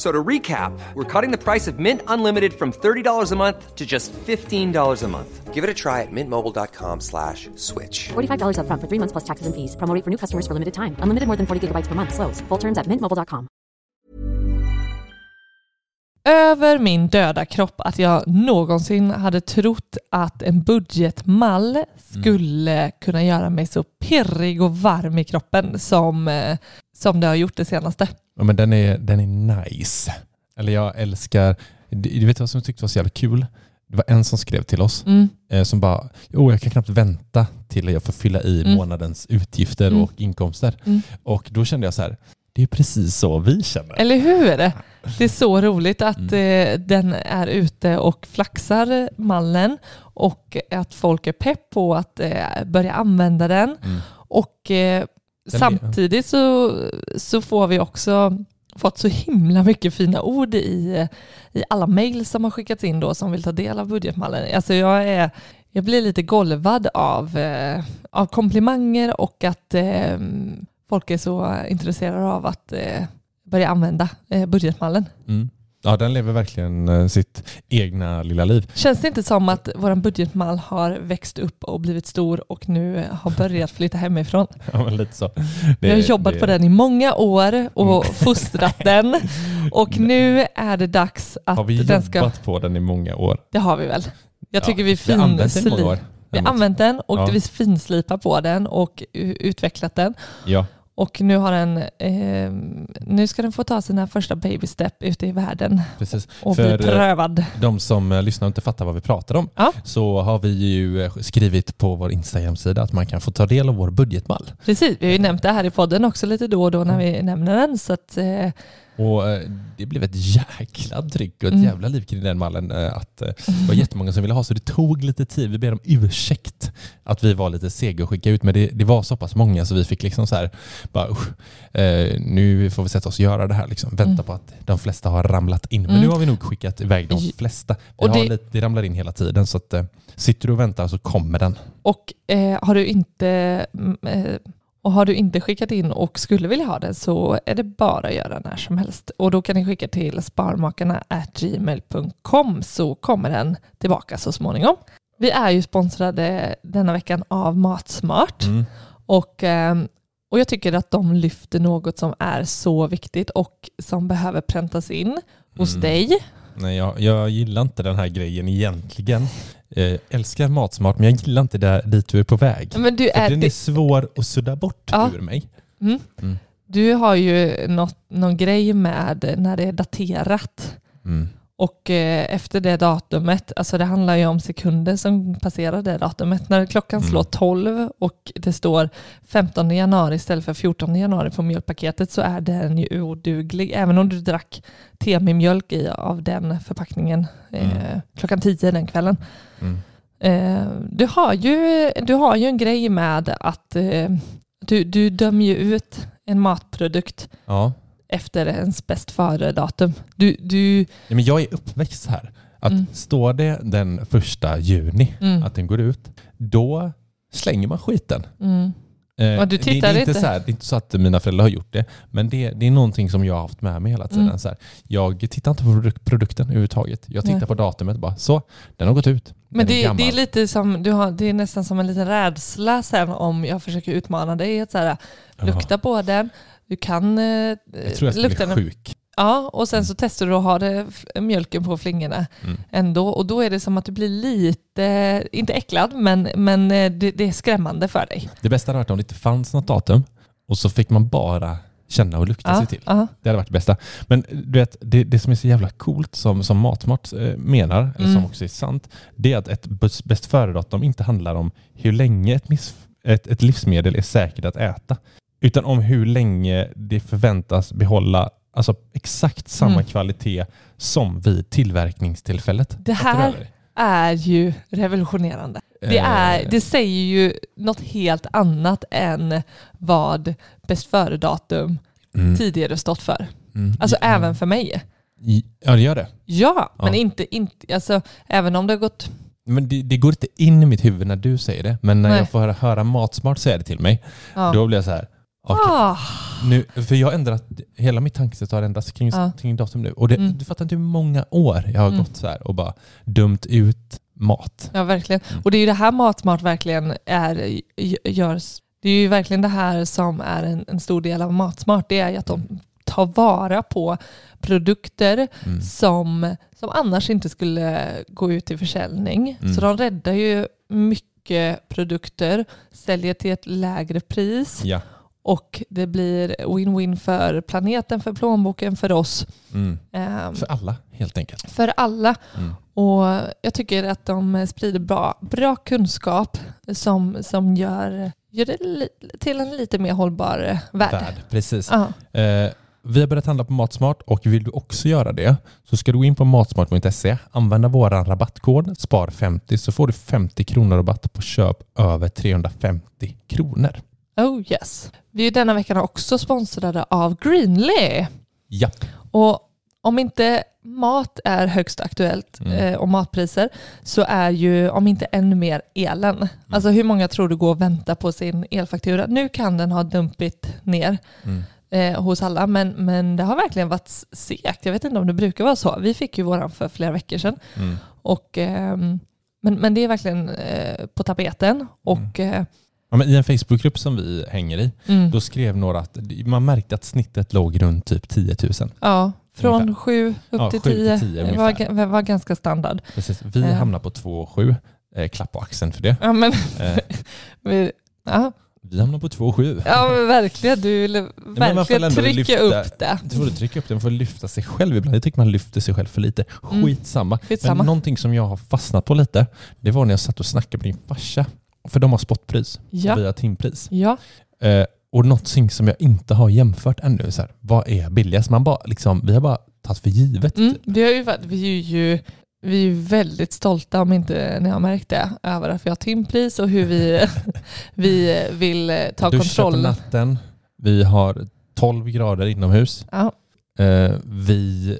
So to recap, we're cutting the price of Mint Unlimited from $30 a month to just $15 a month. Give it a try at mintmobile.com slash switch. $45 upfront for three months plus taxes and fees. Promo rate for new customers for limited time. Unlimited more than 40 gigabytes per month. Slows. Full terms at mintmobile.com. över min döda kropp att jag någonsin hade trott att en budgetmall skulle kunna göra mig så pirrig och varm i kroppen som, eh, som det har gjort det senaste. Ja, men den är, den är nice. Eller jag älskar, du vet vad som jag tyckte var så jävla kul? Det var en som skrev till oss Mm. eh, som bara, jo jag kan knappt vänta till jag får fylla i Mm. månadens utgifter Mm. och inkomster. Mm. Och då kände jag så här, det är precis så vi känner. Eller hur? Det är så roligt att Mm. eh, den är ute och flaxar mallen och att folk är pepp på att eh, börja använda den. Mm. Och eh, samtidigt så, så får vi också fått så himla mycket fina ord i, i alla mejl som har skickats in då som vill ta del av budgetmallen. Alltså jag, är, jag blir lite golvad av, eh, av komplimanger och att eh, folk är så intresserade av att eh, börja använda eh, budgetmallen. Mm. Ja, den lever verkligen eh, sitt egna lilla liv. Känns det inte som att vår budgetmall har växt upp och blivit stor och nu har börjat flytta hemifrån? Ja, men lite så. Vi har jobbat på den i många år och Mm. fostrat den och nu är det dags att Har vi den ska... jobbat på den i många år? Det har vi väl. Jag tycker vi, Vi har använt den i många finsli- år. vi har använt den och Ja. vi finslipar på den och utvecklat den. Ja. Och nu, har den, eh, nu ska den få ta sina första baby step ute i världen Precis. och För, bli eh, prövad. De som eh, lyssnar och inte fattar vad vi pratar om Ja. så har vi ju eh, skrivit på vår Instagram-sida att man kan få ta del av vår budgetmall. Precis, vi har ju nämnt det här i podden också lite då och då när vi nämner den. Så att, eh, Och eh, det blev ett jäkla tryck och ett Mm. jävla liv kring den mallen. eh, Att eh, det var jättemånga som ville ha så det tog lite tid. Vi ber om ursäkt att vi var lite sega att skicka ut men det, det var så pass många så vi fick liksom så här bara eh, nu får vi sätta oss och göra det här liksom. Vänta Mm. på att de flesta har ramlat in. Men Mm. nu har vi nog skickat iväg de flesta. Vi och har det- lite, det ramlar in hela tiden så att eh, sitter du och väntar så kommer den. och, eh, har du inte, mm, och har du inte skickat in och skulle vilja ha den så är det bara att göra när som helst. Och då kan ni skicka till sparmakarna gmail.com så kommer den tillbaka så småningom. Vi är ju sponsrade denna veckan av Matsmart. Mm. Och, ehm, och jag tycker att de lyfter något som är så viktigt och som behöver präntas in hos Mm. dig. Nej, jag, jag gillar inte den här grejen egentligen. Eh, älskar Matsmart men jag gillar inte där, dit du är på väg. Men du, är, den är svår att sudda bort Ja. ur mig. mm, Mm. du har ju något, någon grej med när det är daterat. Mm. Och eh, efter det datumet, alltså det handlar ju om sekunder som passerar det datumet. När klockan Mm. slår 12 och det står 15 januari istället för 14 januari på mjölkpaketet så är den ju oduglig. Även om du drack te med mjölk i av den förpackningen eh, Mm. klockan 10 den kvällen. Mm. Eh, du, har ju, du har ju en grej med att eh, du, du dömer ju ut en matprodukt Ja. Efter ens bäst före-datum. Du, du, Ja, men jag är uppväxt här. Att Mm. Står det den första juni mm, att den går ut, då slänger man skiten. mm, Eh, det, det, är inte så här, det är inte så att mina föräldrar har gjort det, men det, det är någonting som jag har haft med mig hela tiden. Mm. Så här, jag tittar inte på produk- produkten överhuvudtaget. Jag tittar Nej. på datumet bara, så, den har gått ut. Men det, gammal. det är lite som, du har, det är nästan som en liten rädsla sen om jag försöker utmana dig. Att så här, lukta på den, du kan eh, Jag tror jag lukta bli sjuk. Ja, och sen så testar du att ha det, mjölken på flingorna Mm. ändå. Och då är det som att du blir lite, inte äcklad, men, men eh, det, det är skrämmande för dig. Det bästa hade varit om det inte fanns något datum och så fick man bara känna och lukta Ja, sig till. ja. Det hade varit det bästa. Men du vet, det, det som är så jävla coolt som, som Matsmart eh, menar, eller som Mm. också är sant, det är att ett bäst före-datum inte handlar om hur länge ett, miss, ett, ett livsmedel är säkert att äta, utan om hur länge det förväntas behålla alltså exakt samma Mm. kvalitet som vid tillverkningstillfället. Det här är ju revolutionerande. Det, är, Eh, det säger ju något helt annat än vad bäst före-datum mm, tidigare stått för. mm, Alltså ja, även för mig. Ja, det gör det. Ja, men Ja. inte, inte alltså, även om det har gått... Men det, det går inte in i mitt huvud när du säger det, men när Nej. jag får höra, höra Matsmart säga det till mig, Ja. då blir jag så här, okej. Ah, Nu, för jag har ändrat, hela mitt tankesätt har ändrats kring, Ja. kring datum nu. Och det, Mm. du fattar inte hur många år jag har Mm. gått så här och bara dömt ut mat. ja, verkligen. Mm. Och det är ju det här Matsmart verkligen är, gör. Det är ju verkligen det här som är en, en stor del av Matsmart. Det är ju att de tar vara på produkter Mm. som, som annars inte skulle gå ut i försäljning. Mm. Så de räddar ju mycket produkter, säljer till ett lägre pris Ja. Och det blir win-win för planeten, för plånboken, för oss. Mm. ehm, För alla helt enkelt. för alla. Mm. Och jag tycker att de sprider bra, bra kunskap som, som gör, gör det li, till en lite mer hållbar värld. Värd, precis. Ja. Eh, vi har börjat handla på Matsmart och vill du också göra det så ska du gå in på matsmart.se, använda vår rabattkod SPAR50 så får du 50 kronor rabatt på köp över 350 kronor. Oh yes. Vi är denna veckan också sponsrade av Greenly. Ja. Och om inte mat är högst aktuellt Mm. eh, och matpriser så är ju, om inte ännu mer, elen. Mm. Alltså hur många tror du går och väntar på sin elfaktura? Nu kan den ha dumpit ner Mm. eh, hos alla, men, men det har verkligen varit segt. Jag vet inte om det brukar vara så. Vi fick ju våran för flera veckor sedan. Mm. Och, ehm, men, men det är verkligen eh, på tapeten. Och, eh, Ja, men I en Facebookgrupp som vi hänger i, mm, då skrev några att man märkte att snittet låg runt typ 10 000. ja, från ungefär. sju upp Ja, till sju till tio. tio Det var, var ganska standard. Precis. Vi Eh. hamnar på 2,7. Eh, klapp på axeln för det. Ja, men, Eh, vi, ja, vi hamnar på 2,7. ja men verkligen. Du vill verkligen trycka lyfta- upp det. Du får trycka upp det, man får lyfta sig själv ibland. Jag tycker man lyfter sig själv för lite. Mm. Skitsamma. Skitsamma. Men någonting som jag har fastnat på lite, det var när jag satt och snackade med din farsa. För de har spotpris Ja. och vi har timpris. Ja, Eh, och någonting som jag inte har jämfört ännu, så här, vad är billigast? Man bara, liksom, vi har bara tagit för givet. mm, typ. vi, har ju, vi är ju vi är ju väldigt stolta, om inte ni har märkt det, över att vi har timpris och hur vi, vi vill eh, ta på kontroll. natten, vi har 12 grader inomhus. Ja, Eh, vi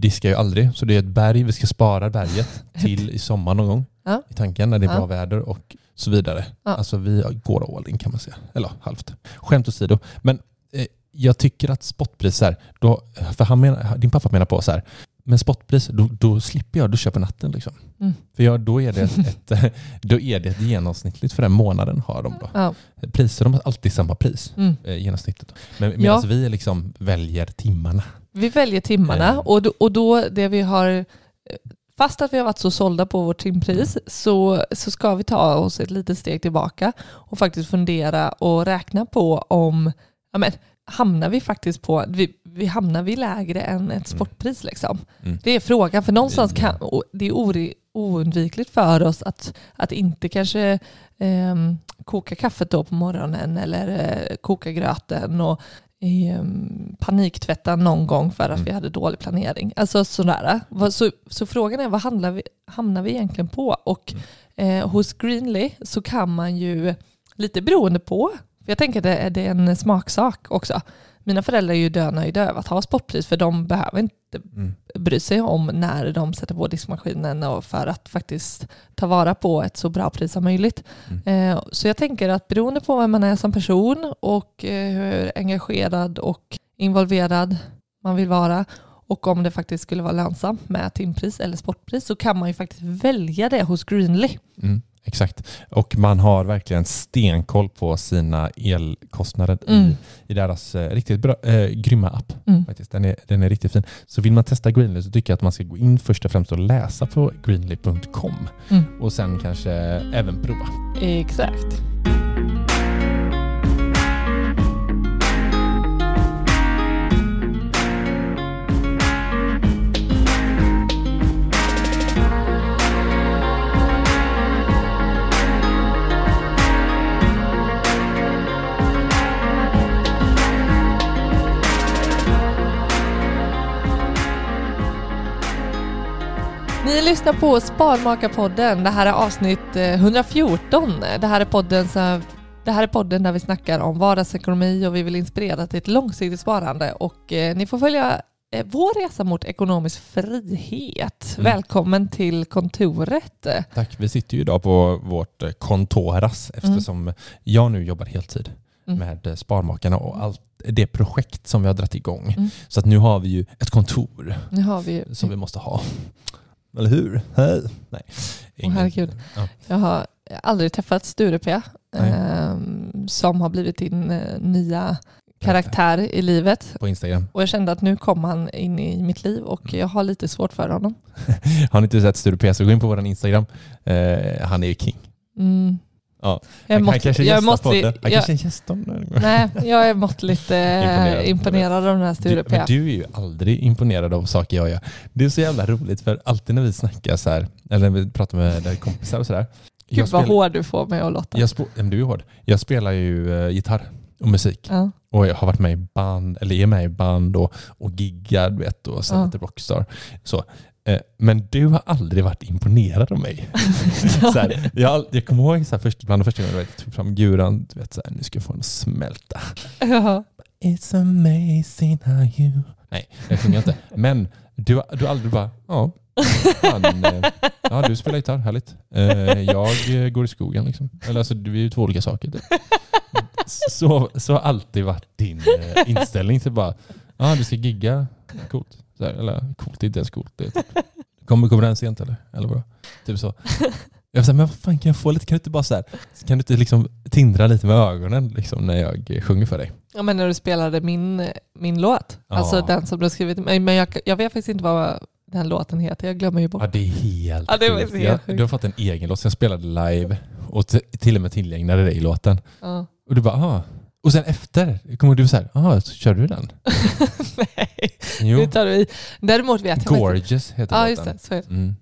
diskar ju aldrig, så det är ett berg. Vi ska spara berget till i sommar någon gång Ja. i tanken när det är Ja. bra väder och så vidare. Ja. Alltså vi går all in kan man säga. Eller halvt. Skämt åsido. Men eh, jag tycker att spotpris här, då, för han menar, din pappa menar på så här, men spotpris, då, då slipper jag duscha på natten. Liksom. Mm. För jag, då, är det ett, ett, då är det ett genomsnittligt för den månaden har de då. ja, Priser, de har alltid samma pris, mm. eh, genomsnittet. Men Ja. medan vi liksom väljer timmarna. Vi väljer timmarna Eh. och då, och då det vi har Fast att vi har varit så sålda på vårt timpris så, så ska vi ta oss ett litet steg tillbaka och faktiskt fundera och räkna på om ja men, hamnar vi faktiskt på, vi, vi hamnar vi lägre än ett sportpris liksom? Mm. Det är frågan, för någonstans kan, det är ori- oundvikligt för oss att, att inte kanske ehm, koka kaffet då på morgonen eller eh, koka gröten och ehm, paniktvätta någon gång för att Mm. vi hade dålig planering. Alltså sådär. Så, så frågan är vad handlar vi, hamnar vi egentligen på? Och Mm. eh, hos Greenly så kan man ju, lite beroende på, för jag tänker att det är, det är en smaksak också. Mina föräldrar är ju dönöjda över att ha sportpris för de behöver inte. Bry sig om när de sätter på diskmaskinen och för att faktiskt ta vara på ett så bra pris som möjligt. Mm. Eh, så jag tänker att beroende på vem man är som person och eh, hur engagerad och involverad man vill vara och om det faktiskt skulle vara lönsamt med timpris eller sportpris så kan man ju faktiskt välja det hos Greenly. Mm, exakt. Och man har verkligen stenkoll på sina elkostnader Mm. i, i deras eh, riktigt bra, eh, grymma app. Mm. Faktiskt. Den, är, den är riktigt fin. Så vill man testa Greenly så tycker jag att man ska gå in först och främst och läsa på greenly.com Mm. och sen kanske även prova. Exakt. Ni lyssnar på Sparmakarpodden. Det här är avsnitt eh, 114. Det här är podden, som, det här är podden där vi snackar om vardagsekonomi och vi vill inspirera till ett långsiktigt sparande. Och eh, ni får följa eh, vår resa mot ekonomisk frihet. Mm. Välkommen till kontoret. Tack. Vi sitter ju idag på vårt eh, kontoras eftersom jag nu jobbar heltid Mm. med eh, Sparmakarna och allt det projekt som vi har dragit igång. Mm. Så att nu har vi ju ett kontor vi ju... som vi måste ha. Eller hur? Hej. Nej. Åh, herregud. Ja. Jag har aldrig träffat Sture P. Nej. ehm, som har blivit din eh, nya karaktär i livet. På Instagram. Och jag kände att nu kom han in i mitt liv och jag har lite svårt för honom. Har ni inte sett Sture P så gå in på vår Instagram. Eh, han är ju king. Mm. Ja. Jag han mått, kanske jag måttlig, podden. Jag, kanske gästar någon gång. Nej, jag är måttligt eh, Imponerad. imponerad. av den här Sture Du, P. men du är ju aldrig imponerad av saker jag gör. Det är så jävla roligt för alltid när vi snackar så här, eller när vi pratar med kompisar och sådär. Gud vad hård du får mig att låta. jag sp- men du är hård. Jag spelar ju eh, gitarr och musik. Ja. Och jag har varit med i band, eller är med i band och, och giggar du vet, och sen Ja. lite rockstar. Så. Eh, Men du har aldrig varit imponerad av mig. så här, jag, jag kommer ihåg så här, först, bland de första gångerna jag tog fram guran, du vet, så här, nu ska jag få den att smälta. Ja. It's amazing how you... Nej, jag sjunger inte. Men du, har- du har aldrig bara, ja, fan, eh, ja du spelar gitarr, härligt. Eh, Jag går i skogen liksom. Eller alltså, vi är ju två olika saker. Typ. Så, så har alltid varit din inställning till bara, ja du ska gigga, coolt. Så här, eller coolt, det är inte ens coolt. Det är typ, kommer, kommer den sent eller? Eller vadå? Typ så. Jag var så här, men vad fan kan jag få lite, kan du inte bara så här, kan du inte liksom tindra lite med ögonen liksom när jag sjunger för dig? ja, men när du spelade min, min låt, Ja. alltså den som du har skrivit, men jag, jag vet faktiskt inte vad den låten heter, jag glömmer ju bort. Ja, det är helt Ja, det var helt jag. Du har fått en egen låt, så jag spelade live och till och med tillägnade dig låten. Ja. Och du bara, ah. Och sen efter, kommer du så här, ah, så kör du den? Nej, Jo. nu tar du i. Däremot vet jag Gorgeous heter Ja, just låten. det. Så är det. Mm.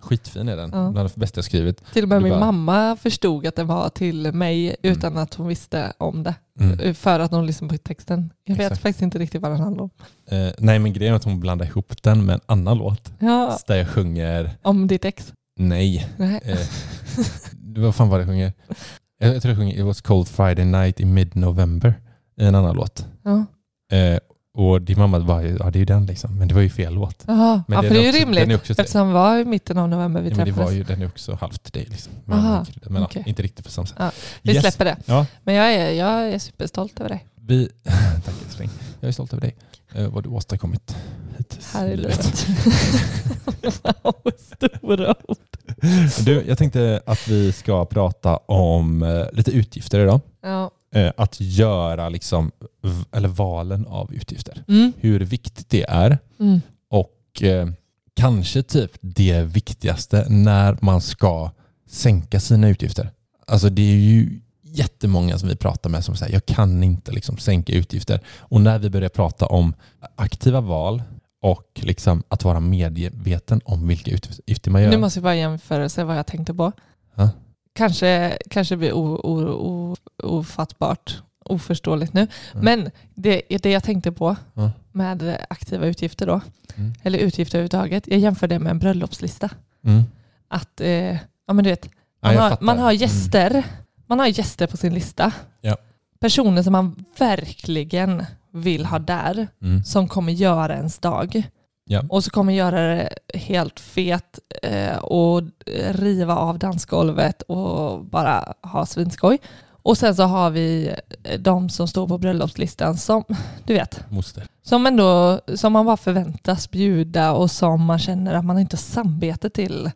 Skitfin är den, Ja. bland det bästa jag skrivit. Till och med min bara- mamma förstod att den var till mig utan att hon visste om det. Mm. För att hon lyssnade på texten. Jag vet Exakt. faktiskt inte riktigt vad den handlar om. Eh, nej men grejen är att hon blandade ihop den med en annan låt. Ja, Där jag sjunger, om ditt ex. nej, Nej. eh, vad fan var det jag sjunger? Jag, tror jag sjunger It was cold Friday night in mid-November. i En annan låt. Ja. Eh, och din mamma var ju, ja det är ju den liksom. Men det var ju fel låt. Jaha, Men ja, för det är ju också- rimligt. är också eftersom det var i mitten av november vi Ja, men det träffades. var ju, den är också halvt till dig liksom. Men, Aha, men ja, inte riktigt på samma sätt. Ja, Vi Yes. släpper det. Ja, Men jag är, jag är superstolt över dig. vi, tack älskling. Jag är stolt över dig. Eh, vad du åstadkommit hittills Här i livet. wow, stora ord. Du, jag tänkte att vi ska prata om eh, lite utgifter idag. Ja. Eh, att göra liksom, eller valen av utgifter. Mm. Hur viktigt det är Mm. och eh, kanske typ det viktigaste när man ska sänka sina utgifter. Alltså det är ju jättemånga som vi pratar med som säger jag kan inte liksom sänka utgifter. Och när vi börjar prata om aktiva val och liksom att vara medveten om vilka utgifter man gör. Nu måste jag bara jämföra vad jag tänkte på. Ja. Kanske, kanske blir o, o, o, ofattbart, oförståeligt nu. Mm. Men det, det jag tänkte på Ja. med aktiva utgifter då, Mm. eller utgifter överhuvudtaget, jag jämför det med en bröllopslista. Mm. Att, eh, ja men du vet, Ja, man, jag har, man har Mm. gäster, man har gäster på sin lista. Ja. Personer som man verkligen vill ha där, Mm. som kommer göra ens dag. Ja. Och så kommer göra det helt fet eh, och riva av dansgolvet och bara ha svinskoj. Och sen så har vi eh, de som står på bröllopslistan som, du vet, Moster. som ändå, som man bara förväntas bjuda och som man känner att man inte har samvete till.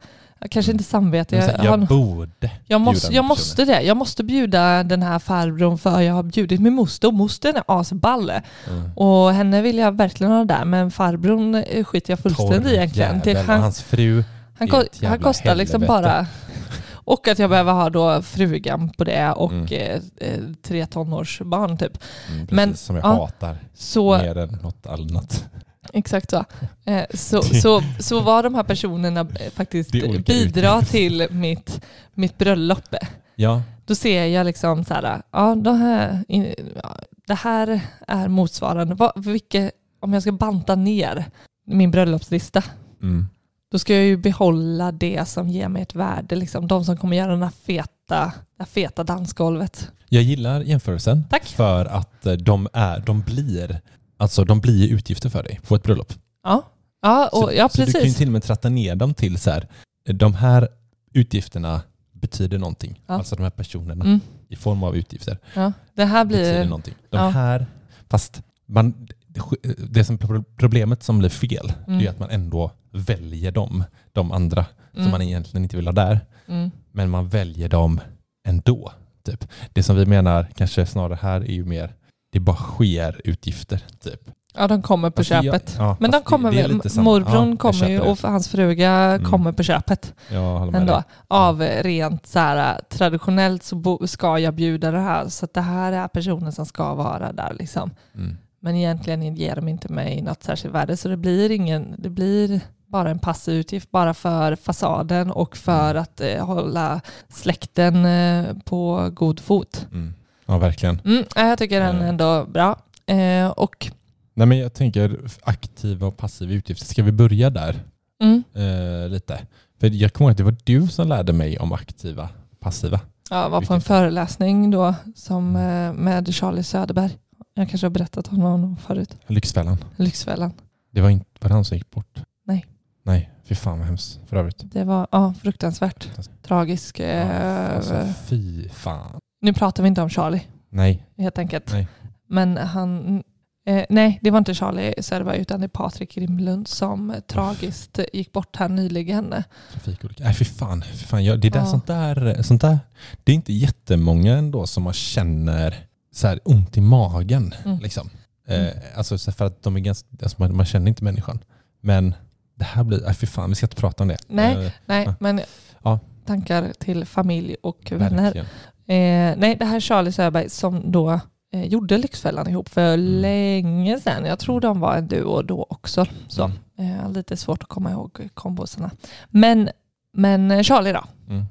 Kanske inte samvete. Jag, Jag, jag, har, borde jag, måste, jag måste det. Jag måste bjuda den här farbrorn för jag har bjudit min moster och mostern är asball. Mm. Och henne vill jag verkligen ha där men farbrorn eh, skiter jag fullständigt i egentligen. Till han, hans fru. han, ko- han kostar liksom helvete. bara... Och att jag behöver ha då frugan på det och Mm. eh, eh, tre tonårsbarn typ. Mm, precis, Men, som jag ja. hatar Så, mer än något annat. Exakt så. Eh, så, så. Så vad de här personerna eh, faktiskt Det bidrar till mitt, mitt bröllop. Ja, Då ser jag liksom så här, ja, de här, det här är motsvarande. Vad, vilka, om jag ska banta ner min bröllopslista, mm. då ska jag ju behålla det som ger mig ett värde. Liksom. De som kommer göra den här feta, det här feta dansgolvet. Jag gillar jämförelsen Tack. för att eh, de, är, de, blir, alltså, de blir utgifter för dig på ett bröllop. Ja, ja, och, så, ja så du kan ju precis. till och med tratta ner dem till så här, de här utgifterna betyder någonting. Ja. Alltså de här personerna Mm, i form av utgifter ja. Det här betyder blir... någonting. De ja. här, fast man, det som problemet som blir fel Mm. är att man ändå väljer dem, de andra som Mm, man egentligen inte vill ha där. mm, Men man väljer dem ändå. Typ. Det som vi menar kanske snarare här är ju mer, det bara sker utgifter. Typ. ja, de kommer på jag- köpet. ja, Men de det- kommer, det lite samma. morbrorn Ja, jag kommer ju det. och hans fruga Mm. kommer på köpet. Jag med ändå. dig. Av rent så här, traditionellt så bo, ska jag bjuda det här. Så det här är personen som ska vara där. Liksom. Mm. Men egentligen ger de inte mig något särskilt värde. Så det blir, ingen, det blir bara en passiv utgift bara för fasaden och för att eh, hålla släkten eh, på god fot. Mm. Ja, verkligen. Mm, ja, jag tycker den är Eh. ändå bra. Eh, och Nej, men jag tänker aktiva och passiva utgifter. Ska vi börja där mm, eh, lite? För jag kommer ihåg att det var du som lärde mig om aktiva passiva. jag var på en föreläsning då som, Mm. eh, med Charlie Söderberg. Jag kanske har berättat om honom förut. Lyxfällan. Lyxfällan. Det var inte var det han som gick bort? Nej. Nej, fy fan vad hemskt för övrigt. Det var ja, fruktansvärt. Tragisk. Ja, Eh, alltså, fy fan. Nu pratar vi inte om Charlie Nej, helt enkelt. Nej. Men han, eh, nej det var inte Charlie Söderberg utan det är Patrik Grimlund som eh, tragiskt gick bort här nyligen. trafikolycka. Nej fy fan. Fy fan. Jag, det, där, Ja. sånt där, sånt där, det är inte jättemånga ändå som man känner så här ont i magen. Mm. Liksom. Mm. Eh, alltså så för att de är ganska, alltså man, man känner inte människan. Men det här blir, nej fy fan vi ska inte prata om det. Nej, Eh, Nej, men Ja. tankar till familj och vänner. verkligen. Eh, nej, det här är Charlie Söderberg som då eh, gjorde Lyxfällan ihop för Mm. länge sedan. Jag tror de var en duo då också. Så, Mm. eh, lite svårt att komma ihåg kombosarna. Men, men eh, Charlie då? Mm.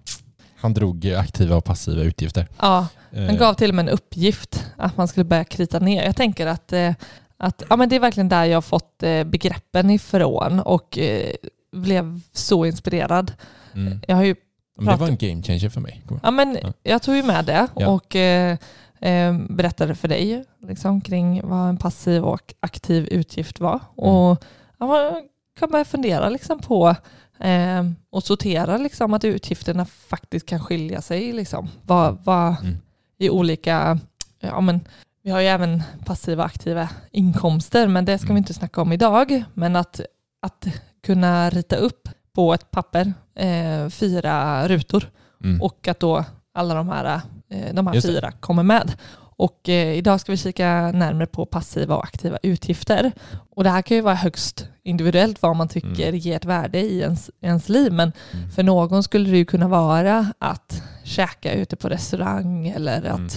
Han drog eh, aktiva och passiva utgifter. Ja, Eh, han gav till och med en uppgift att man skulle börja krita ner. Jag tänker att, eh, att ja, men det är verkligen där jag har fått eh, begreppen ifrån och eh, blev så inspirerad. mm. Jag har ju Men det var en game changer för mig. Ja, men Ja. Jag tog ju med det Ja. och eh, eh, berättade för dig liksom, kring vad en passiv och aktiv utgift var. Mm. Och ja, kan börja fundera liksom, på eh, och sortera liksom, att utgifterna faktiskt kan skilja sig. Liksom. Vad, vad Mm. i olika, ja, men, vi har ju även passiva och aktiva inkomster, men det ska Mm. vi inte snacka om idag. Men att, att kunna rita upp på ett papper eh, fyra rutor Mm. och att då alla de här, eh, de här Just det. fyra kommer med. Och eh, idag ska vi kika närmare på passiva och aktiva utgifter. Och det här kan ju vara högst individuellt vad man tycker Mm. ger ett värde i ens, ens liv. Men Mm. för någon skulle det ju kunna vara att käka ute på restaurang eller att, Mm.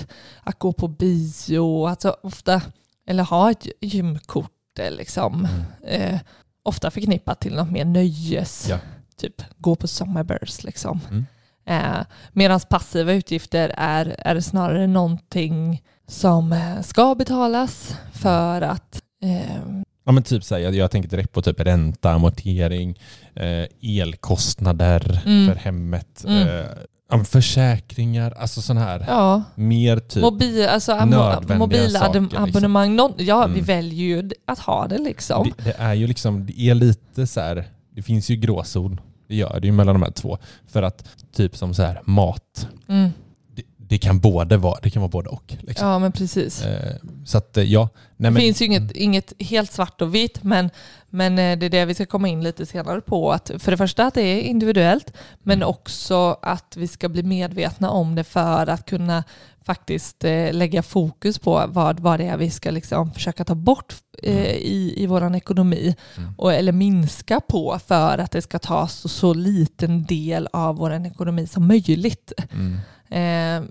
att gå på bio. Alltså ofta, eller ha ett gymkort. eh, Liksom. Mm. Eh, ofta förknippat till något mer nöjes. Ja. Typ gå på Summerburst. Liksom. Mm. Eh, Medan passiva utgifter är, är snarare någonting som eh, ska betalas för att eh, Ja men typ så här, jag tänker direkt på typ ränta, amortering, eh, elkostnader Mm. för hemmet. Mm. Eh, ja, försäkringar, alltså sån här Ja. mer typ Mobil, alltså, mobilabonnemang, liksom. ja vi Mm. väljer ju att ha det liksom. Det, det är ju liksom, det är lite så här, det finns ju gråzon, det gör det ju mellan de här två. För att typ som så här mat, Mm. Det, kan både vara, det kan vara både och. Liksom. Ja men precis. Eh, så att eh, ja, nej Det men, finns ju inget, inget helt svart och vitt men, men eh, det är det vi ska komma in lite senare på. Att för det första att det är individuellt men Mm. också att vi ska bli medvetna om det för att kunna faktiskt lägga fokus på vad, vad det är vi ska liksom försöka ta bort eh, i, i vår ekonomi Mm. och, eller minska på för att det ska ta så, så liten del av vår ekonomi som möjligt. Eh,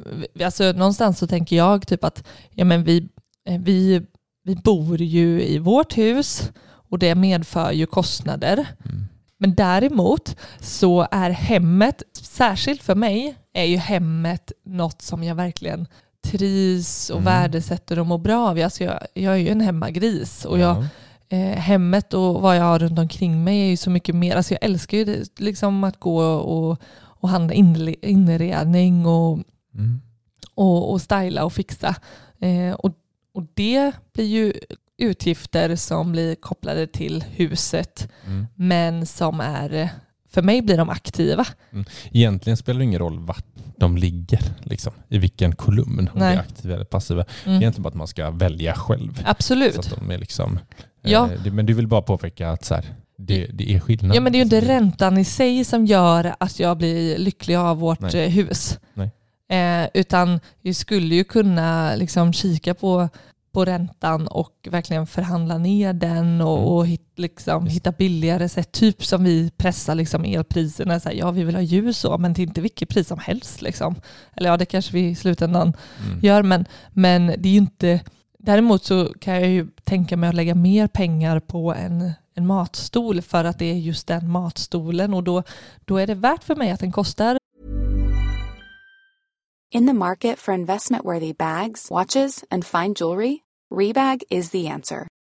alltså, någonstans så tänker jag typ att ja, men vi, eh, vi, vi bor ju i vårt hus och det medför ju kostnader. mm, Men däremot så är hemmet, särskilt för mig, är ju hemmet något som jag verkligen trivs och Mm. värdesätter och mår bra av. Alltså jag, jag är ju en hemmagris och jag, ja. eh, hemmet och vad jag har runt omkring mig är ju så mycket mer. Alltså jag älskar ju det, liksom att gå och, och handla inredning och, Mm. och, och styla och fixa. Eh, och, och det blir ju utgifter som blir kopplade till huset Mm. men som är, för mig blir de aktiva. Egentligen spelar det ingen roll vart de ligger, liksom, i vilken kolumn, om Nej. det är aktiva eller passiva. Det är Mm. egentligen bara att man ska välja själv. Så Absolut. att de är liksom, Ja. eh, men du vill bara påpeka att så här, det, det är skillnad. Ja men det är ju inte räntan i sig som gör att jag blir lycklig av vårt Nej. eh, hus. Nej. Eh, utan vi skulle ju kunna liksom kika på, på räntan och verkligen förhandla ner den och, Mm. och hit, liksom, hitta billigare sätt. Typ som vi pressar liksom elpriserna. Så här, ja vi vill ha ljus så men till inte vilket pris som helst. Liksom. Eller ja det kanske vi i slutändan Mm. gör men, men det är ju inte Däremot så kan jag ju tänka mig att lägga mer pengar på en, en matstol för att det är just den matstolen och då, då är det värt för mig att den kostar In the market for investment worthy bags, watches, and fine jewelry, Rebag is the answer.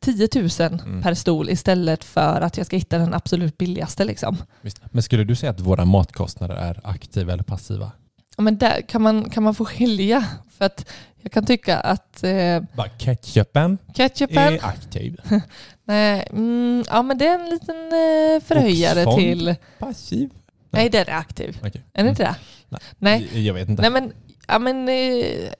10 000 Mm. per stol istället för att jag ska hitta den absolut billigaste. Liksom. Men skulle du säga att våra matkostnader är aktiva eller passiva? Ja, men där kan man, kan man få skilja. För att jag kan tycka att eh, Bara ketchupen ketchupen, är aktiv. nej, mm, ja men det är en liten eh, förhöjare till... Passiv? Nej, den är aktiv. Okej. Är det inte det? Nej. Nej. Jag vet inte. Nej men, ja, men, eh,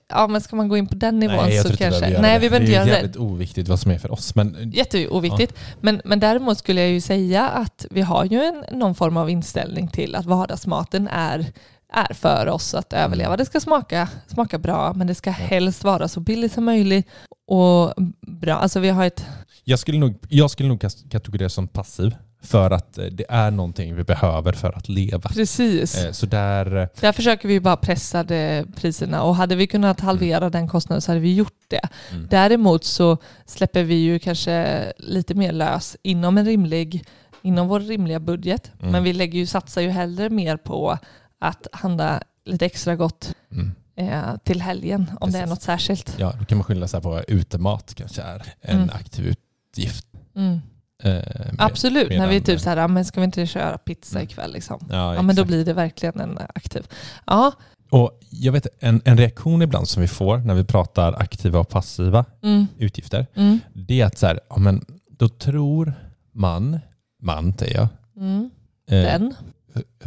ja, men ska man gå in på den nivån Nej, jag så tror kanske... göra Nej, det. vi behöver inte Det göra är ju det. jävligt oviktigt vad som är för oss. Men Jätteoviktigt. Men, men däremot skulle jag ju säga att vi har ju en, någon form av inställning till att vardagsmaten är, är för oss att Mm. överleva. Det ska smaka, smaka bra, men det ska helst vara så billigt som möjligt. Och bra. Alltså vi har ett... jag skulle nog, jag skulle nog kategorisera som passiv för att eh, det är någonting vi behöver för att leva. Precis. Eh, Så där, eh, Där försöker vi bara pressa priserna och hade vi kunnat halvera den kostnaden så hade vi gjort det. Mm. Däremot så släpper vi ju kanske lite mer lös inom en rimlig, inom vår rimliga budget. Mm. Men vi lägger ju, satsar ju hellre mer på att handla lite extra gott mm. till helgen om det är Precis. något särskilt. ja, då kan man skylla sig på utemat kanske är en Mm. aktiv utgift. Mm. Eh, med- Absolut, när vi är typ så här, "Ja, men ska vi inte köra pizza Mm. ikväll liksom? Ja, Ja men då blir det verkligen en aktiv. Ja, Och jag vet en, en reaktion ibland som vi får när vi pratar aktiva och passiva mm, utgifter, mm, det är att så här, ja, men då tror man, man säger jag, mm. eh, Den.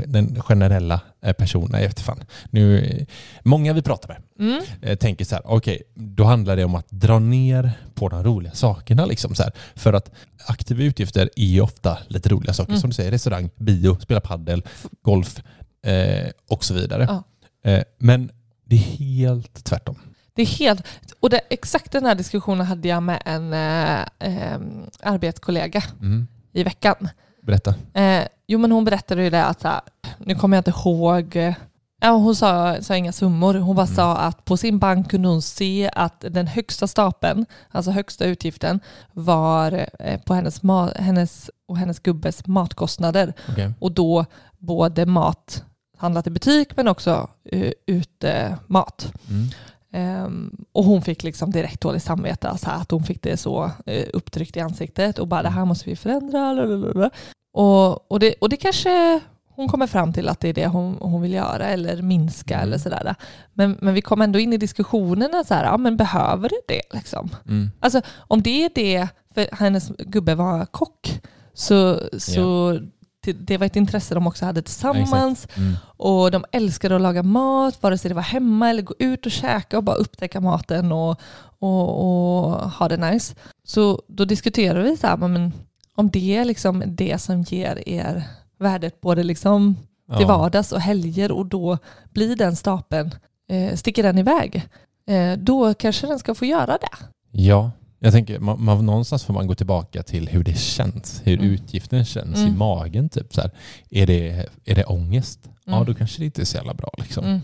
Den generella eh, personen, jag vet fan. Nu, eh, många vi pratar med Mm. eh, tänker så här, okej, då handlar det om att dra ner på de roliga sakerna. Liksom, så här. För att aktiva utgifter är ju ofta lite roliga saker. Mm. Som du säger, restaurang, bio, spela paddel, golf eh, och så vidare. Ja. Eh, men det är helt tvärtom. Det är helt... Och det, exakt den här diskussionen hade jag med en eh, arbetskollega Mm. i veckan. Berätta. Eh, jo men hon berättade ju det att, så här, nu kommer jag inte ihåg, eh, ja, hon sa, sa inga summor, hon bara Mm. sa att på sin bank kunde hon se att den högsta stapeln, alltså högsta utgiften, var eh, på hennes, hennes och hennes gubbes matkostnader. Okej. Och då både mat handlat i butik men också uh, ute mat. Mm. Ehm, och hon fick liksom direkt dåligt samvete, alltså att hon fick det så uh, upptryckt i ansiktet och bara det här måste vi förändra. lalalala. Och, och, det, och det kanske hon kommer fram till att det är det hon, hon vill göra eller minska Mm. eller sådär. Men, men vi kom ändå in i diskussionerna så här, ja men behöver det det liksom? Mm. Alltså om det är det, för hennes gubbe var kock, så, så det, det var ett intresse de också hade tillsammans. Mm. Och de älskade att laga mat, vare sig det var hemma eller gå ut och käka och bara upptäcka maten och, och, och ha det nice. Så då diskuterade vi så här, men om det är liksom det som ger er värdet både liksom till Ja. vardags och helger och då blir den stapeln, eh, sticker den iväg, eh, då kanske den ska få göra det. Ja, jag tänker man, man, någonstans får man gå tillbaka till hur det känns, hur Mm. utgiften känns i Mm. magen. Typ, så här. Är, det, är det ångest? Ja, Mm. då kanske det inte är så jävla bra. Liksom. Mm.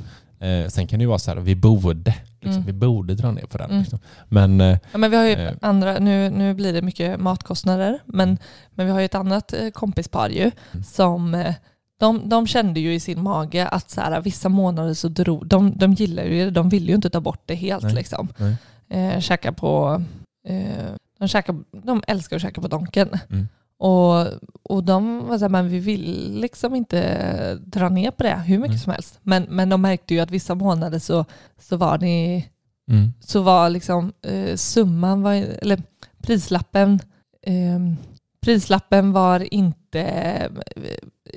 Eh, sen kan det ju vara så här, vi borde, liksom, Mm. vi borde dra ner på den. Mm. Liksom. Men eh, Ja, men vi har Eh. andra, nu, nu blir det mycket matkostnader, men, men vi har ju ett annat eh, kompispar ju som eh, de, de kände ju i sin mage att så här, vissa månader så drog, de, de gillar ju det, de vill ju inte ta bort det helt Nej. liksom. Nej. Käka på, eh, de, käkar, de älskar att käka på Donken. Mm. Och, och de var så här, men vi vill liksom inte dra ner på det hur mycket Mm. som helst. Men, men de märkte ju att vissa månader så, så var det mm, så var liksom eh, summan, var, eller prislappen, eh, prislappen var inte,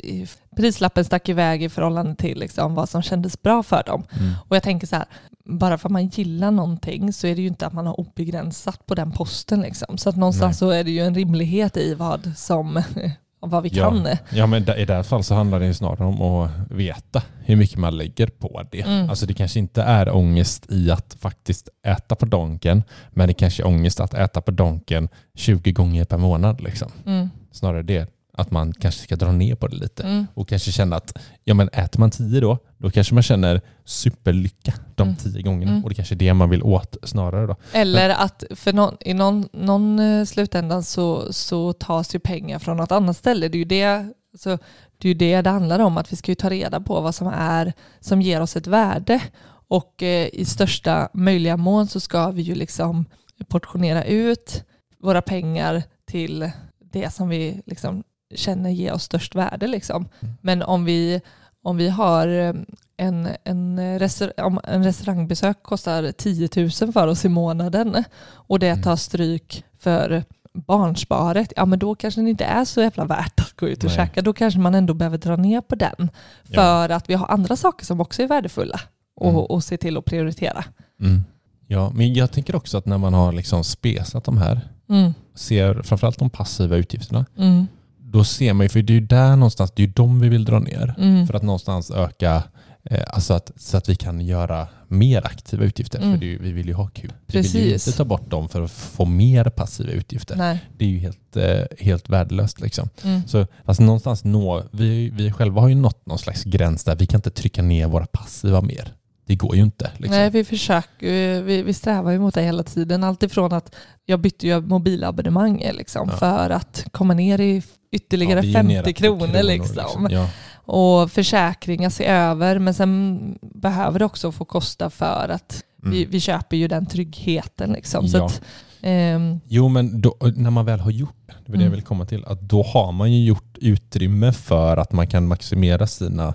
eh, prislappen stack iväg i förhållande till liksom vad som kändes bra för dem. mm, Och jag tänker så här, bara för att man gillar någonting så är det ju inte att man har obegränsat på den posten. Liksom. Så att någonstans Nej. så är det ju en rimlighet i vad, som, vad vi Ja. kan. ja, men i det här fallet så handlar det ju snarare om att veta hur mycket man lägger på det. Mm. Alltså det kanske inte är ångest i att faktiskt äta på donken, men det kanske är ångest att äta på donken 20 gånger per månad. Liksom. Mm, Snarare det, att man kanske ska dra ner på det lite. mm, och kanske känna att ja, men äter man tio då, då kanske man känner superlycka de Mm. tio gångerna. Mm. Och det kanske är det man vill åt snarare då. Eller att för någon, i någon, någon eh, slutändan så, så tas ju pengar från något annat ställe. Det är ju det, så, det, är det det handlar om, att vi ska ju ta reda på vad som, är, som ger oss ett värde. Och eh, i största möjliga mån så ska vi ju liksom portionera ut våra pengar till det som vi liksom känner ger oss störst värde. Liksom. Mm. Men om vi, om vi har eh, en, en, restaur- om en restaurangbesök kostar 10 000 för oss i månaden och det Mm. tar stryk för barnsparet, ja men då kanske det inte är så jävla värt att gå ut och Nej. käka. Då kanske man ändå behöver dra ner på den. Ja. För att vi har andra saker som också är värdefulla och, Mm. och se till att prioritera. Mm. Ja, men jag tänker också att när man har liksom spesat de här, Mm, ser framförallt de passiva utgifterna, mm, då ser man ju, för det är ju där någonstans, det är ju de vi vill dra ner. mm, För att någonstans öka, eh, alltså att, så att vi kan göra mer aktiva utgifter. Mm. För det vi vill ju ha kul. Vi vill ju Precis. inte ta bort dem för att få mer passiva utgifter. Nej. Det är ju helt, eh, helt värdelöst. Liksom. Mm. Så alltså någonstans nå, vi, vi själva har ju nått någon slags gräns där vi kan inte trycka ner våra passiva mer. Det går ju inte. Liksom. Nej, vi försöker, vi, vi strävar ju mot det hela tiden. Alltifrån att jag bytte ju mobilabonnemang liksom, Ja. för att komma ner i ytterligare Ja, vi är nere 50 på kronor. liksom. Ja. Och försäkringar se över, men sen behöver det också få kosta för att Mm. vi, vi köper ju den tryggheten. Liksom. Så att, ehm, Jo, men då, när man väl har gjort det, det det jag Mm. ville komma till, att då har man ju gjort utrymme för att man kan maximera sina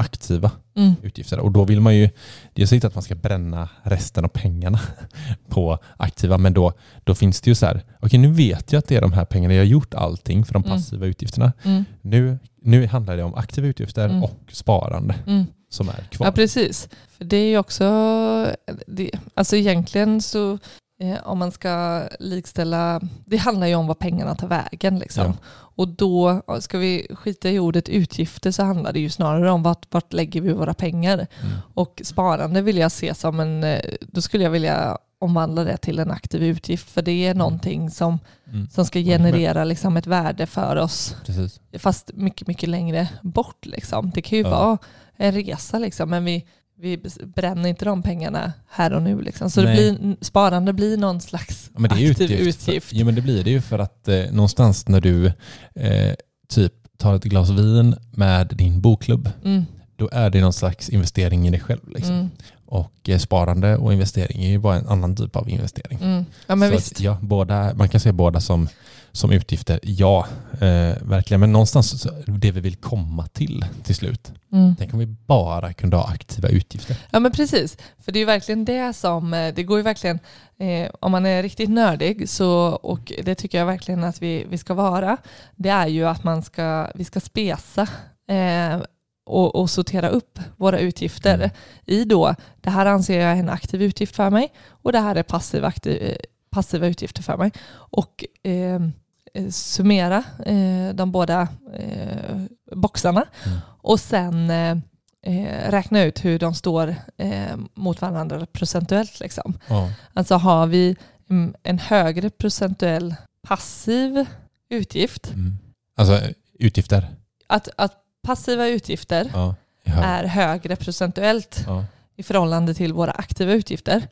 aktiva Mm. utgifter. Och då vill man ju, det är inte att man ska bränna resten av pengarna på aktiva, men då, då finns det ju så här, okej nu vet jag att det är de här pengarna, jag har gjort allting för de Mm. passiva utgifterna. Mm. Nu, nu handlar det om aktiva utgifter Mm. och sparande Mm. som är kvar. Ja, precis. För det är ju också, det, alltså egentligen så om man ska likställa, det handlar ju om vad pengarna tar vägen. Liksom. Ja. Och då, ska vi skita i ordet utgifter så handlar det ju snarare om vart, vart lägger vi våra pengar. Mm. Och sparande vill jag se som en, eh, då skulle jag vilja omvandla det till en aktiv utgift. För det är någonting som, Mm. som ska generera liksom ett värde för oss Precis. fast mycket, mycket längre bort. Liksom. Det kan ju Ja. vara en resa, liksom, men vi, vi bränner inte de pengarna här och nu. Liksom. Så blir, sparande blir någon slags Ja, aktiv utgift. utgift. Ja men det blir det ju för att eh, någonstans när du eh, typ tar ett glas vin med din bokklubb, Mm, då är det någon slags investering i dig själv. Liksom. mm, Och eh, sparande och investering är ju bara en annan typ av investering. mm. Ja, men Så visst. Att, ja, båda, man kan se båda som, som utgifter, ja, eh, verkligen. Men någonstans det vi vill komma till till slut. Mm. Tänk om vi bara kunde ha aktiva utgifter. Ja men precis, för det är ju verkligen det som, eh, det går ju verkligen, eh, om man är riktigt nördig så, och det tycker jag verkligen att vi, vi ska vara, det är ju att man ska, vi ska spesa eh, och, och sortera upp våra utgifter Mm. i då, det här anser jag är en aktiv utgift för mig och det här är passiv aktiv, eh, passiva utgifter för mig. Och eh, summera eh, de båda eh, boxarna Mm. och sen eh, eh, räkna ut hur de står eh, mot varandra procentuellt. Liksom. Ja. Alltså har vi mm, en högre procentuell passiv utgift, Mm. Alltså eh, utgifter. att, att passiva utgifter Ja. hög- är högre procentuellt ja. i förhållande till våra aktiva utgifter.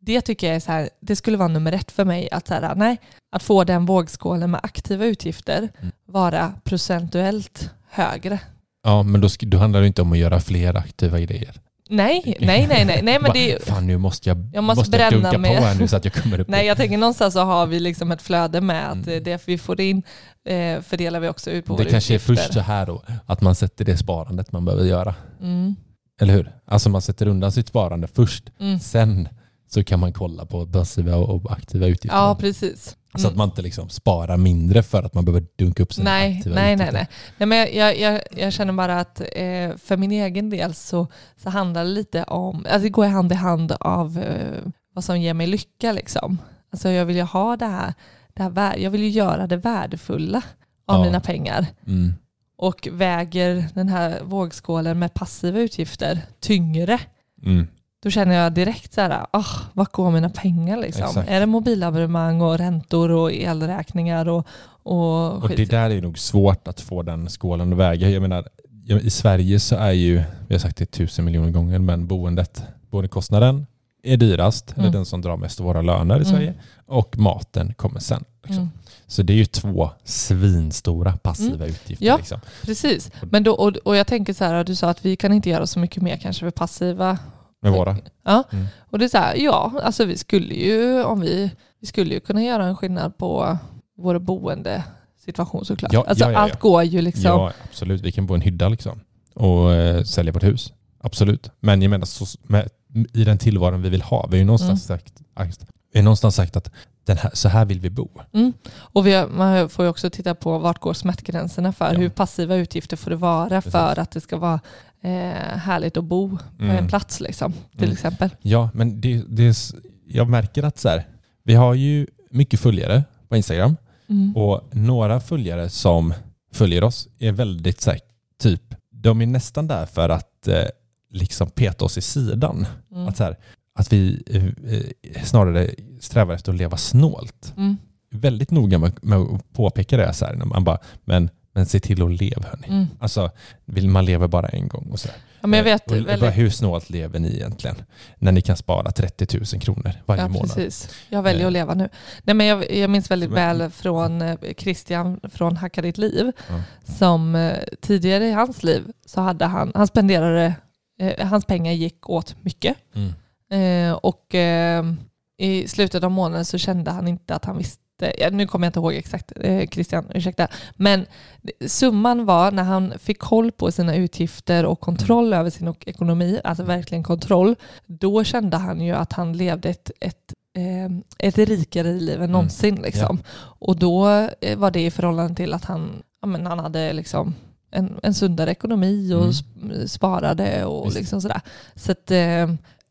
Det tycker jag är så här, det skulle vara nummer ett för mig. Att, så här, nej, att få den vågskålen med aktiva utgifter Mm. vara procentuellt högre. ja, men då, då handlar det inte om att göra fler aktiva grejer. Nej, nej, nej, nej, nej men det är, Fan, nu måste jag, Jag måste bränna dunka med- på här nu så att jag kommer upp. Nej, jag tänker någonstans så har vi liksom ett flöde med att Mm. det vi får in eh, fördelar vi också ut på det våra kanske är utgifter. först så här då, att man sätter det sparandet man behöver göra. Mm, Eller hur? Alltså man sätter undan sitt sparande först. mm. Sen så kan man kolla på passiva och aktiva utgifter. Ja, precis. Så att man inte liksom sparar mindre för att man behöver dunka upp sina Nej, aktiva nej, nej, utgifter. nej. nej men jag, jag, jag, känner bara att eh, för min egen del så, så handlar det lite om, alltså det går hand i hand av eh, vad som ger mig lycka liksom. Alltså jag vill ju ha det här, det här jag vill ju göra det värdefulla av Ja. mina pengar. Mm. Och väger den här vågskålen med passiva utgifter tyngre, Mm. Då känner jag direkt så här, oh, vart går mina pengar liksom? Exakt. Är det mobilabonnemang och räntor och elräkningar och, och, Och det där är nog svårt att få den skålen att väga. Jag menar, i Sverige så är ju, vi har sagt det tusen miljoner gånger, men boendet, boendekostnaden är dyrast, eller Mm. den som drar mest av våra löner i Mm. Sverige. Och maten kommer sen. Liksom. Mm. Så det är ju två svinstora passiva utgifter. Ja. Liksom. Precis, men då, och, och jag tänker så här, du sa att vi kan inte göra så mycket mer kanske för passiva. Med våra. Ja, Mm. och det är så här, ja, alltså vi skulle ju, om vi, vi skulle ju kunna göra en skillnad på vår boendesituation såklart. Ja, alltså ja, ja, allt går ju liksom. Ja, absolut. Vi kan bo i en hydda liksom. Och eh, sälja vårt hus. Absolut. Men jag menar, så, med, i den tillvaron vi vill ha, vi har ju någonstans Mm. sagt, vi har någonstans sagt att här, så här vill vi bo. Mm. Och vi man får ju också titta på vart går smärtgränserna för Ja. hur passiva utgifter får det vara Precis. för att det ska vara eh, härligt att bo på Mm. en plats liksom, till Mm. exempel. Ja, men det, det, är jag märker att så här, vi har ju mycket följare på Instagram Mm. och några följare som följer oss är väldigt så här, typ, de är nästan där för att eh, liksom peta oss i sidan. Mm. Att, så här, att vi eh, eh, snarare strävar efter att leva snålt. Mm. Väldigt noga med, att påpeka det så här, man bara, men, men se till att leva hörni. Mm. Alltså, vill man lever bara en gång och så. Ja, men jag vet Eh, och, väldigt- hur snålt lever ni egentligen? När ni kan spara 30 000 kronor varje ja, månad. Precis. Jag väljer Eh. att leva nu. Nej, men jag, jag minns väldigt Så- väl från eh, Christian från Hacka ditt liv. Ja. Som eh, tidigare i hans liv så hade han, han spenderade, eh, hans pengar gick åt mycket. Mm. Eh, och eh, i slutet av månaden så kände han inte att han visste eh, ja, nu kommer jag inte ihåg exakt eh, Christian, ursäkta, men summan var när han fick koll på sina utgifter och kontroll över sin ekonomi, alltså verkligen kontroll, då kände han ju att han levde ett, ett eh, ett rikare liv än någonsin. Liksom. Och då eh, var det i förhållande till att han, ja, men han hade liksom en, en sundare ekonomi och Mm. sp- sparade och Visst. liksom sådär. Så att eh,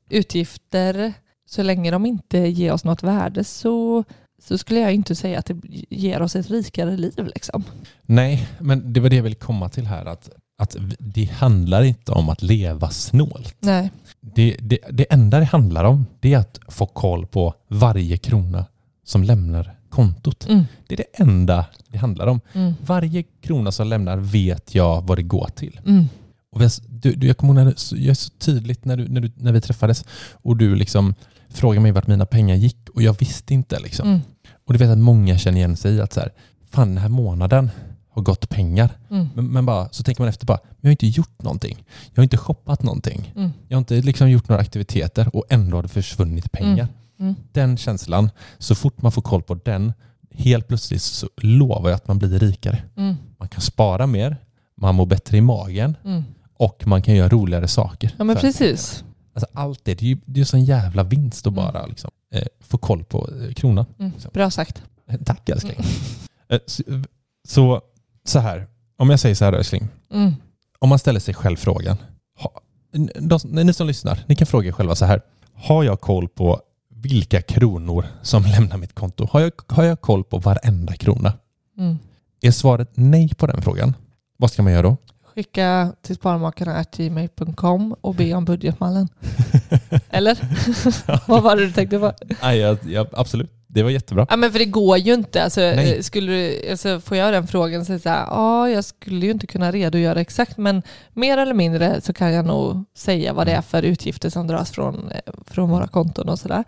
utgifter, så länge de inte ger oss något värde så, så skulle jag inte säga att det ger oss ett rikare liv. Liksom. Nej, men det var det jag ville komma till här. Att, att det handlar inte om att leva snålt. Nej. Det, det, det enda det handlar om det är att få koll på varje krona som lämnar kontot. Mm. Det är det enda det handlar om. Mm. Varje krona som lämnar vet jag vad det går till. Mm. Och vi du, du, jag kommer ihåg när jag så tydligt när, du, när, du, när vi träffades och du liksom frågade mig vart mina pengar gick och jag visste inte. Liksom. Mm. Och du vet att många känner igen sig i att så här, fan den här månaden har gått pengar. Mm. Men, men bara, så tänker man efter bara, jag har inte gjort någonting. Jag har inte shoppat någonting. Mm. Jag har inte liksom gjort några aktiviteter och ändå har det försvunnit pengar. Mm. Den känslan, så fort man får koll på den, helt plötsligt så lovar jag att man blir rikare. Mm. Man kan spara mer, man mår bättre i magen Mm. och man kan göra roligare saker. Ja men precis. Alltså allt det, det är ju det är sån jävla vinst att Mm. bara liksom, eh, få koll på eh, kronan. Mm. Bra sagt. Tack älskling. Eh, så, så, så här, om jag säger så här älskling. Mm. Om man ställer sig själv frågan. Ha, de, ni som lyssnar, ni kan fråga er själva så här. Har jag koll på vilka kronor som lämnar mitt konto? Har jag, har jag koll på varenda krona? Mm. Är svaret nej på den frågan? Vad ska man göra då? Skicka till sparmakarna.gmail.com och be om budgetmallen. Eller? Vad var det du tänkte på? Nej, jag, jag, absolut. Det var jättebra. Ja men för det går ju inte. Alltså, Nej. skulle du, alltså, får jag den frågan så så här, ja jag skulle ju inte kunna redogöra exakt men mer eller mindre så kan jag nog säga vad det är för utgifter som dras från, eh, från våra konton och sådär.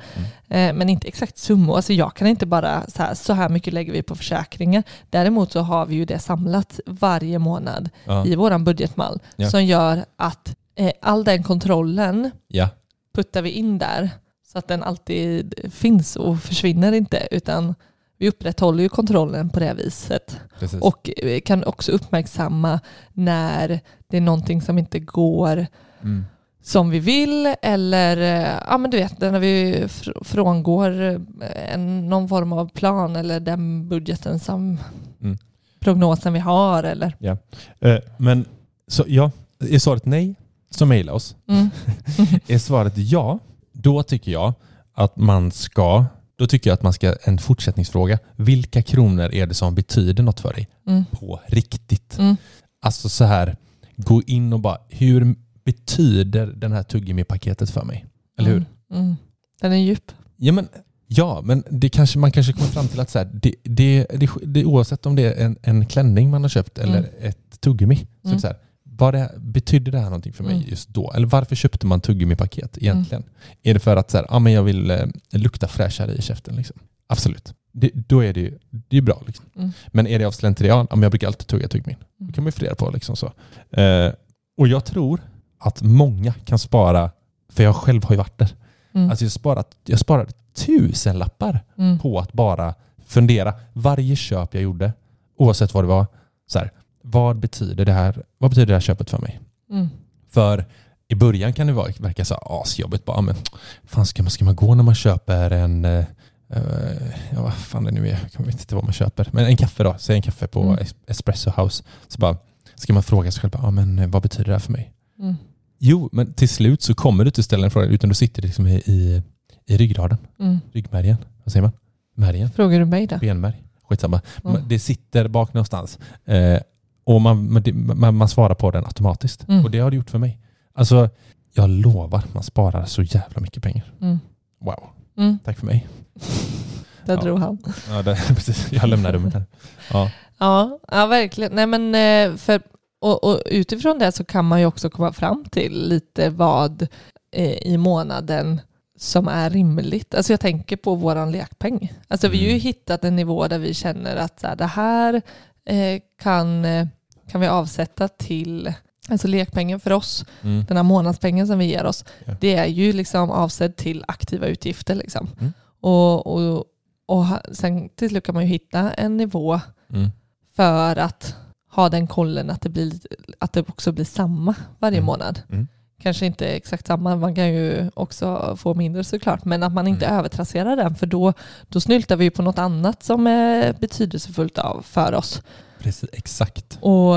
Eh, men inte exakt summor. Alltså, jag kan inte bara så här, så här mycket lägger vi på försäkringar. Däremot så har vi ju det samlat varje månad Ja. i våran budgetmall Ja. som gör att eh, all den kontrollen Ja. puttar vi in där så att den alltid finns och försvinner inte utan vi upprätthåller ju kontrollen på det viset Precis. och eh, kan också uppmärksamma när det är någonting som inte går Mm. som vi vill eller eh, ja men du vet när vi fr- frångår eh, en, någon form av plan eller den budgeten som Mm. prognosen vi har eller Ja. Eh, men så ja, är svaret nej så mejla oss. mm. Är svaret ja, då tycker jag att man ska då tycker jag att man ska, en fortsättningsfråga, vilka kronor är det som betyder något för dig? Mm. På riktigt. Mm. Alltså så här, gå in och bara, hur betyder den här tuggummi-paketet för mig? Eller hur? Mm. Mm. Den är djup. Ja, men, ja, men det kanske, man kanske kommer fram till att så här, det, det, det, det, oavsett om det är en, en klänning man har köpt eller Mm. ett tuggummi, så Mm. så här, vad det, betyder det här någonting för mig Mm. just då? Eller varför köpte man tuggummi-paket egentligen? Är det för att så här, ah, men jag vill eh, lukta fräschare i käften? Liksom? Absolut. Det, då är det ju det är bra. Liksom. Mm. Men är det av slentrian? Ja, men jag brukar alltid tugga tuggummin. Det kan man ju fundera på. Liksom så. Eh, och jag tror att många kan spara, för jag själv har ju varit där. Mm. Alltså jag, sparat, jag sparade tusen lappar Mm. på att bara fundera. Varje köp jag gjorde, oavsett vad det var, så här, vad, betyder det här, vad betyder det här köpet för mig? Mm. För i början kan det vara, verka så asjobbigt. Bara, men, fan ska man, ska man gå när man köper en, eh, ja vad fan det nu är, jag vet inte vad man köper, men en kaffe då, säg en kaffe på Mm. Es- Espresso House. Så bara, ska man fråga sig själv, ah, men, eh, vad betyder det här för mig? Mm. Jo, men till slut så kommer du inte ställa en fråga, utan du sitter liksom i, i, i ryggraden, Mm. ryggmärgen, vad säger man? Märgen? Frågar du mig då? benmärg. Skitsamma. Mm. Det sitter bak någonstans. Eh, och man, man, man svarar på den automatiskt. Mm. Och det har det gjort för mig. Alltså, jag lovar, man sparar så jävla mycket pengar. Mm. Wow. Mm. Tack för mig. Där Ja. drog han. Ja, det, precis. Jag lämnar rummet här. Ja. Ja, ja verkligen. Nej, men, eh, för, och, och utifrån det så kan man ju också komma fram till lite vad eh, i månaden som är rimligt. Alltså jag tänker på våran lekpeng. Alltså vi har ju Mm. hittat en nivå där vi känner att så här, det här eh, kan, eh, kan vi avsätta till Alltså lekpengen för oss, Mm. den här månadspengen som vi ger oss, Ja. det är ju liksom avsedd till aktiva utgifter. Liksom. Mm. Och, och, och sen till slut kan man ju hitta en nivå Mm. för att ha den kollen att det, blir, att det också blir samma varje Mm. månad. Mm. Kanske inte exakt samma, man kan ju också få mindre såklart, men att man inte Mm. övertrasserar den för då, då snyltar vi på något annat som är betydelsefullt av, för oss. Precis, exakt. Och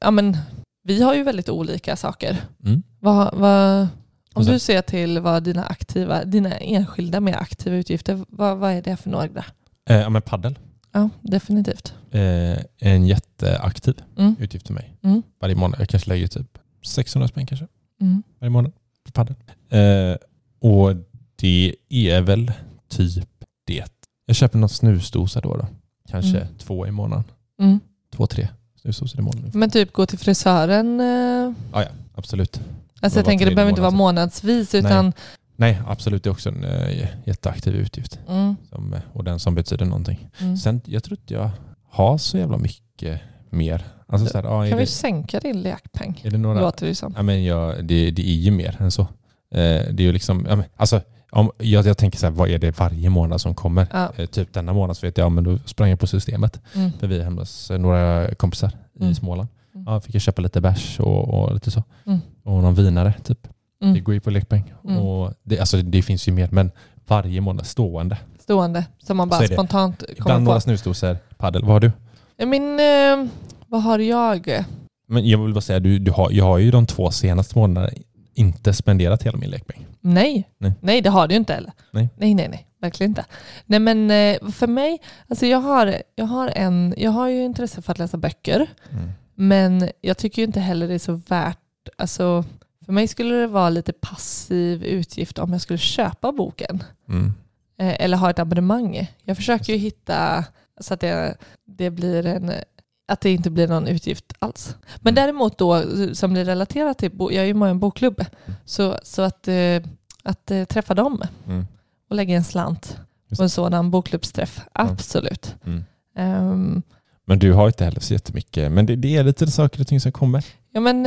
ja, men, vi har ju väldigt olika saker. Mm. Vad, vad, om du ser till vad dina aktiva, dina enskilda mer aktiva utgifter, vad, vad är det för några? Eh, ja, men paddel. Ja, definitivt. Eh, en jätteaktiv Mm. utgift för mig. Mm. Varje månad. Jag kanske lägger typ 600 spänn kanske Mm. varje månad på padel. Eh, och det är väl typ det. Jag köper någon snusdosa då. då. Kanske Mm. två i månaden. Mm. Två, tre snusdosor i månaden. Men typ gå till frisören, eh, Ja, ja, absolut. alltså jag tänker det behöver inte vara månad. månadsvis utan Nej, absolut. Det är också en eh, jätteaktiv utgift. mm, Som, eh, och den som betyder någonting. mm. Sen, jag tror inte jag har så jävla mycket mer. Alltså, så här, ja, är, kan vi det, sänka din lekpeng? är det några... Låter det som. Ja, men jag, det, det är ju mer än så. Eh, det är ju liksom, ja, men, alltså, om, jag, jag tänker så här, vad är det varje månad som kommer? Ja. Eh, typ denna månad så vet jag, ja, men då sprang jag på systemet. Mm. För vi är hemma hos eh, några kompisar Mm. i Småland. Mm. Ja, fick jag köpa lite bärs och, och lite så. Mm. Och någon vinare typ. Det Mm. går ju på lekpeng. Mm. Och det, alltså, det finns ju mer, men varje månad stående. Stående, som man bara det. spontant kommer Ibland på. några snusdosor, paddel. Vad har du? Min, eh, vad har jag? Men jag vill bara säga, du, du har, jag har ju de två senaste månaderna inte spenderat hela min lekpeng. Nej. Nej. nej, det har du inte heller. Nej. nej, nej, nej. verkligen inte. Nej men eh, för mig, alltså jag har, jag har, en, jag har ju intresse för att läsa böcker, Mm. men jag tycker ju inte heller det är så värt, alltså för mig skulle det vara lite passiv utgift om jag skulle köpa boken. Mm. Eh, eller ha ett abonnemang. Jag försöker ju hitta så att det, det blir en att det inte blir någon utgift alls. Men Mm. däremot då, som blir relaterat till, jag är ju med i en bokklubb, så, så att, eh, att eh, träffa dem Mm. och lägga en slant på en sådan bokklubbsträff, absolut. Mm. Ehm, Men du har inte heller så jättemycket. Men det, det är lite saker och ting som kommer. ja men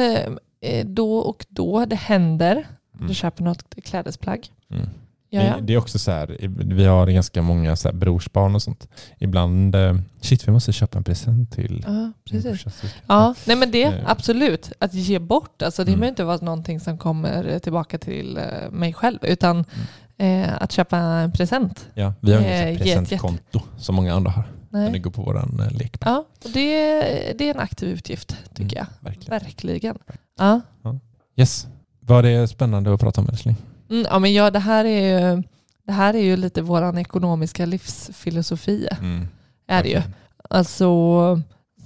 eh, då och då, det händer, Mm. du köper något klädesplagg. Mm. Ja, ja. Det, är också så här, vi har ganska många så här brorsbarn och sånt. Ibland, eh, shit vi måste köpa en present till Ja, precis. Ja, nej men det, Eh. absolut. Att ge bort, alltså det Mm. behöver inte vara någonting som kommer tillbaka till eh, mig själv, utan Mm. eh, att köpa en present. Ja, vi har inget presentkonto som många andra har. Men det Nej. går på våran eh, lek. Ja, och det, det är en aktiv utgift, tycker jag. Verkligen. Verkligen. Ja. Yes. Var det spännande att prata om älskling? Mm, ja, men ja, det, här är ju, det här är ju lite vår ekonomiska livsfilosofi. Mm. Är det ju. Alltså,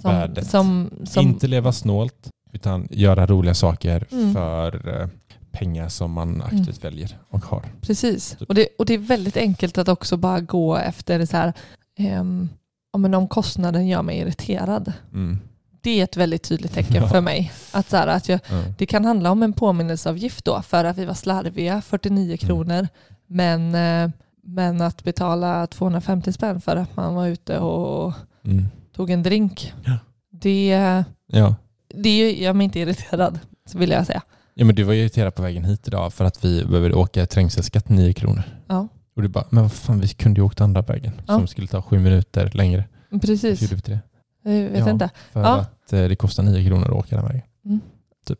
som, som, som, Inte leva snålt, utan göra roliga saker Mm. för eh, pengar som man aktivt väljer och har. Precis. Och det, och det är väldigt enkelt att också bara gå efter så här, ja, men om kostnaden gör mig irriterad. Mm. Det är ett väldigt tydligt tecken för mig. Att så här, att jag, Ja. det kan handla om en påminnelseavgift då för att vi var slarviga, 49 Mm. kronor. Men, eh, men att betala 250 spänn för att man var ute och Mm. tog en drink. Ja. Det, Ja. det gör mig inte irriterad, så vill jag säga. ja, men du var ju irriterad på vägen hit idag för att vi behövde åka trängselskatt 9 kronor. Ja, Och du bara, men vad fan vi kunde ju åkt andra vägen Ja. som skulle ta sju minuter längre. Precis. Jag vet Ja. inte. För Ja. att eh, det kostar 9 kronor att åka den vägen.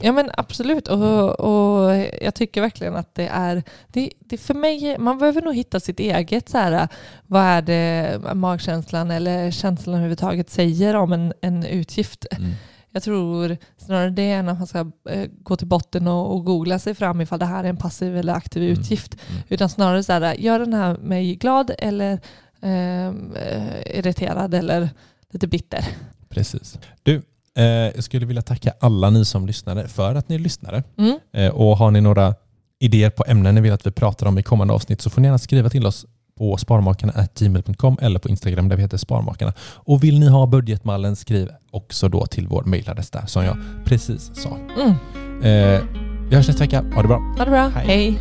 Ja men absolut och, och jag tycker verkligen att det är, det, det för mig, man behöver nog hitta sitt eget så här, vad är det magkänslan eller känslan överhuvudtaget säger om en, en utgift. Mm. Jag tror snarare det än att man ska eh, gå till botten och, och googla sig fram ifall det här är en passiv eller aktiv Mm. utgift. Mm. Utan snarare så här, gör den här mig glad eller ehm, eh, irriterad eller lite bitter. Precis. Du, eh, jag skulle vilja tacka alla ni som lyssnade för att ni lyssnade. Mm. Eh, och har ni några idéer på ämnen ni vill att vi pratar om i kommande avsnitt så får ni gärna skriva till oss på sparmakarna.gmail.com eller på Instagram där vi heter Sparmakarna. Och vill ni ha budgetmallen skriv också då till vår mailadress där som jag precis sa. Mm. Eh, vi hörs nästa vecka. Ha det bra. Ha det bra, Hej. hej.